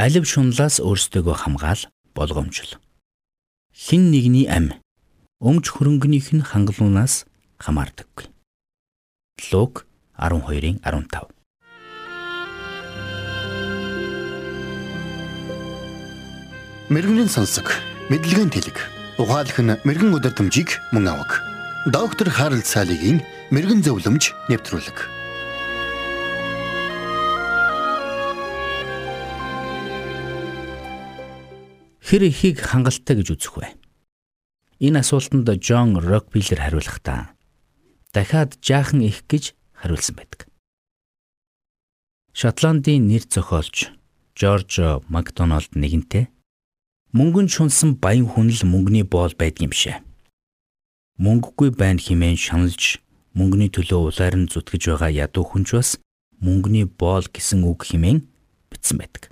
алив шунлаас өөрсдөө хамгаал болгоомжл. Хин нэгний ам өмч хөрөнгөнийх нь хангалуунаас хамаардаггүй. Лук 12-ын 15 Мэргэний сонсог, мэдлэгийн тэлэг. Ухаалх нь мэрэгэн өдөр төмжийг мөн авах. Доктор Харалт цаалогийн мэрэгэн зөвлөмж нэвтрүүлэг. Хэр ихийг хангалттай гэж үзэх вэ? Энэ асуултанд Джон Роквиллер хариулахдаа дахиад жаахан их гэж хариулсан байдаг. Шотландын нэр зохиолч Жорж Макдоналд нэгэнтээ Мөнгөнд шунсан баян хүн л мөнгөний боол байдаг юм шээ. Мөнгөгүй байна хэмээн шаналж мөнгөний төлөө улаар нь зүтгэж байгаа ядуу хүнч бас мөнгөний боол гэсэн үг хэмээн бичсэн байдаг.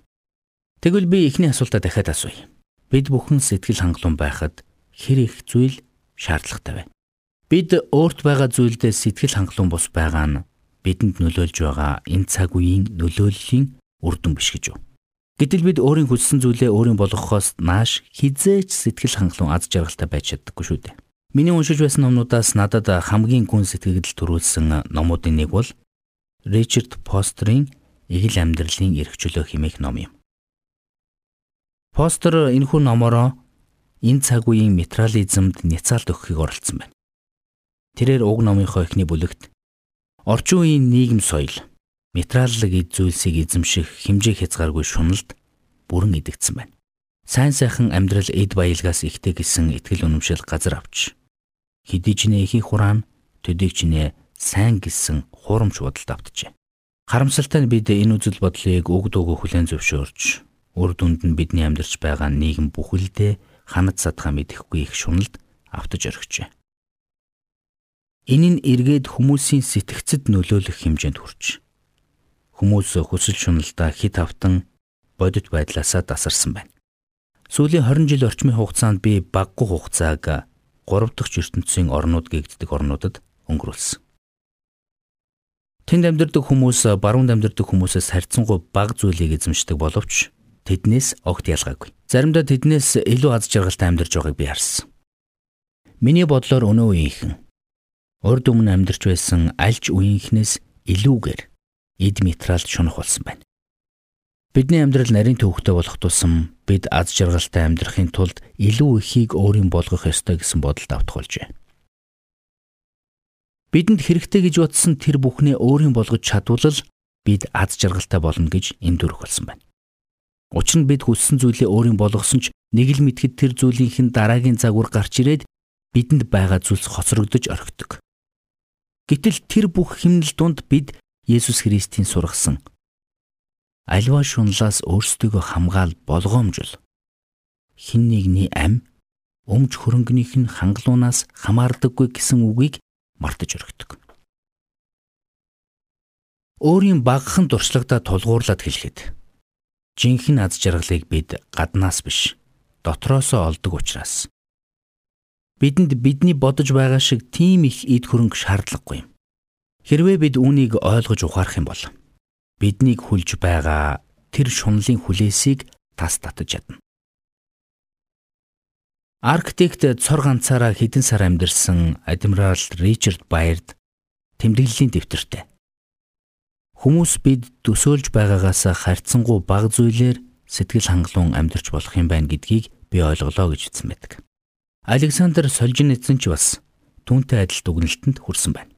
Тэгвэл би эхний асуултаа дахиад асууя. Бид бүхэн сэтгэл хангалуун байхад хэр их зүйл шаардлагатай вэ? Бид өөрт байгаа зүйлдээ сэтгэл хангалуун бус байгаа нь бидэнд нөлөөлж байгаа энэ цаг үеийн нөлөөллийн үр дүн биш гэж юу? Гэтэл бид өөрийн хүссэн зүйлээ өөрийн болгохоос нааш хизээч сэтгэл хангалуун аз жаргалтай байж чаддаггүй шүү дээ. Миний уншиж байсан номнуудаас надад хамгийн гүн сэтгэгдэл төрүүлсэн номуудын нэг бол Ричард Постерийн Игэл амьдралын эрхчлөө хэмээх ном юм. Постер энэхүү номороо энэ цаг үеийн материализмд няцаалт өгөхийг оролцсон байна. Тэрээр уг номынхоо эхний бүлэгт орчин үеийн нийгэм соёл материаллык эд зүйлсийг эзэмших хэмжээ хязгааргүй шуналд бүрэн идэгдсэн байна. Сайн сайхан амьдрал эд баялгаас ихтэй гэсэн итгэл үнэмшил газар авч хэдий ч нэ ихийг хураана төдийг ч нэ сайн гэсэн хурамч бодолд автжээ. Харамсалтай нь бид энэ үзэл бодлыг уг дуугүй хүлээн зөвшөөрч үр дүнд нь бидний амьдарч байгаа нийгэм бүхэлдээ ханад садхаа мэдэхгүй их шуналд автаж орхижээ. Энэ нь эргээд хүмүүсийн сэтгцэд нөлөөлөх хэмжээнд хүрч Хүмүүс хүсэл шуналдаа хит автан бодит байдлаасаа дасарсан байна. Сүүлийн 20 жил орчмын хугацаанд би баггүй хугацааг 3 дахь ертөнцийн орнууд гэгддэг орнуудад өнгөрүүлсэн. Тэнд амьдардаг хүмүүс баруунд амьдардаг хүмүүсээс харьцангуй бага зүйлийг эзэмшдэг боловч тэднээс огт ялгаагүй. Заримдаа тэднээс илүү аз жаргалтай амьдарч байгааг би харсан. Миний бодлоор өнөө үеийнхэн урд өмнө амьдарч байсан аль ч үеийнхнээс илүүгээр эд материалд шунах болсон байна. Бидний амьдрал нарийн төвөгтэй болох тусам бид аз жаргалтай амьдрахын тулд илүү ихийг өөрийн болгох ёстой гэсэн бодолд автах болжээ. Бидэнд хэрэгтэй гэж бодсон тэр бүхнээ өөрийн болгож чадвал бид аз жаргалтай болно гэж эндүрх болсон байна. Учир нь бид хүссэн зүйлээ өөрийн болгосон ч нэг л мэдхэд тэр зүйлийнх нь дараагийн загвар гарч ирээд бидэнд байгаа зүйлс хоцрогдож орхидог. Гэтэл тэр бүх химнэл дунд бид Есүс Христийн сургасан альва шунлаас өөрсдөө хамгаал болгоомжл хин нэгний ам өмч хөрөнгөнийх нь хангалуунаас хамаардаггүй гэсэн үгийг мартаж өргөдөг. Өөрийн багахан дуршлагадаа тулгуурлаад хэлэхэд жинхэнэ аз жаргалыг бид гаднаас биш дотроосоо олдог учраас бидэнд бидний бодож байгаа шиг тийм их эд хөрөнгө шаардлагагүй. Хэрвээ бид үүнийг ойлгож ухаарах юм бол биднийг хүлж байгаа тэр шунлын хүлээсийг тас татаж чадна. Арктикт цор ганцаараа хэдэн сар амьдарсан адмирал Ричард Байерд тэмдэглэлийн дэвтэртэй. Хүмүүс бид төсөөлж байгаагаас харьцангуй бага зүйлээр сэтгэл хангалуун амьдарч болох юм байна гэдгийг би ойлголоо гэж хэлсэн байдаг. Александр Солженицын ч бас түүнтэй адил дүгнэлтэнд хүрсэн байна.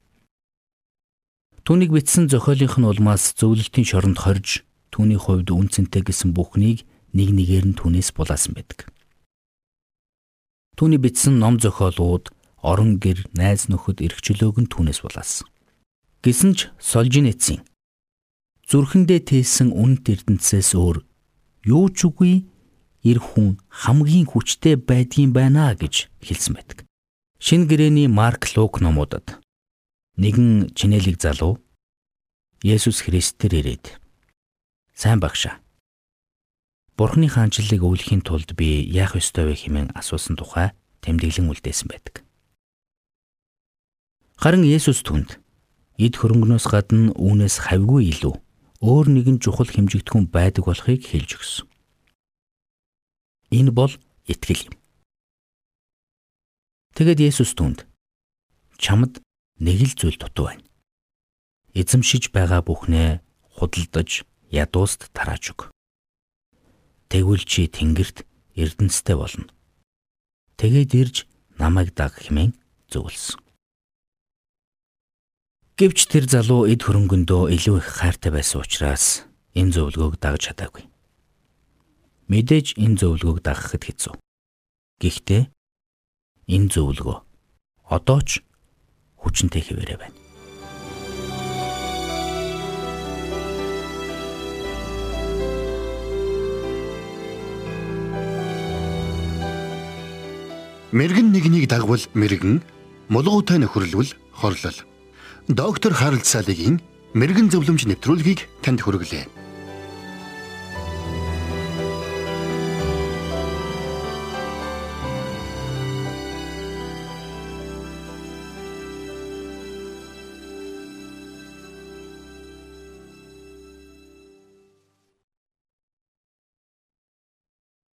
Түүнийг бичсэн зохиолынх нь улмаас зөвлөлтийн шоронд хорж түүний хувьд үнцэнтэй гэсэн бүхнийг нэг нэгээр нь түүнээс булаасан байдаг. Түүний бичсэн ном зохиолууд орон гэр найз нөхөд эргчлөөг нь түүнээс булаасан. Гэсэн ч Солженицын зүрхэндээ тээсэн үнэт эрдэнцээс өөр юу ч үгүй эр хүн хамгийн хүчтэй байдгийн байна гэж хэлсэн байдаг. Шин гэрэний Марк Лук номуудад нэгэн чинэлэг залуу Есүс Христээр ирээд сайн багшаа. Бурхны хаанчлалыг өвлөхийн тулд би яах ёстой вэ хэмээн асуусан тухай тэмдэглэн үлдээсэн байдаг. Харин Есүс түнд эд хөрөнгнөөс гадна үүнээс хавьгүй илүү өөр нэгэн чухал хэмжигдэхүүн байдаг болохыг хэлж өгсөн. Энэ бол итгэл юм. Тэгэд Есүс түнд чамд нэг л зүйл дутуу байна. Эзэмшиж байгаа бүхнээ худалдаж ядууст тарааж өг. Тэгвэл чи тэнгэрт эрдэнэстэй болно. Тэгээд ирж намайг даг хэмээн зөвлөсөн. Гэвч тэр залуу эд хөрөнгөндөө илүү их хайртай байсан учраас энэ зөвлөгөөг дагж чадаагүй. Мэдээж энэ зөвлөгөөг дагахад хэцүү. Гэхдээ энэ зөвлөгөө одоо ч хүчнтэй хэвээрээ байна. Мэргэн нэгнийг дагвал мэргэн, мулгуутай нөхөрлөл хорлол. Доктор Харалт Салигийн мэрэгэн зөвлөмж нэвтрүүлгийг танд хүргэлээ.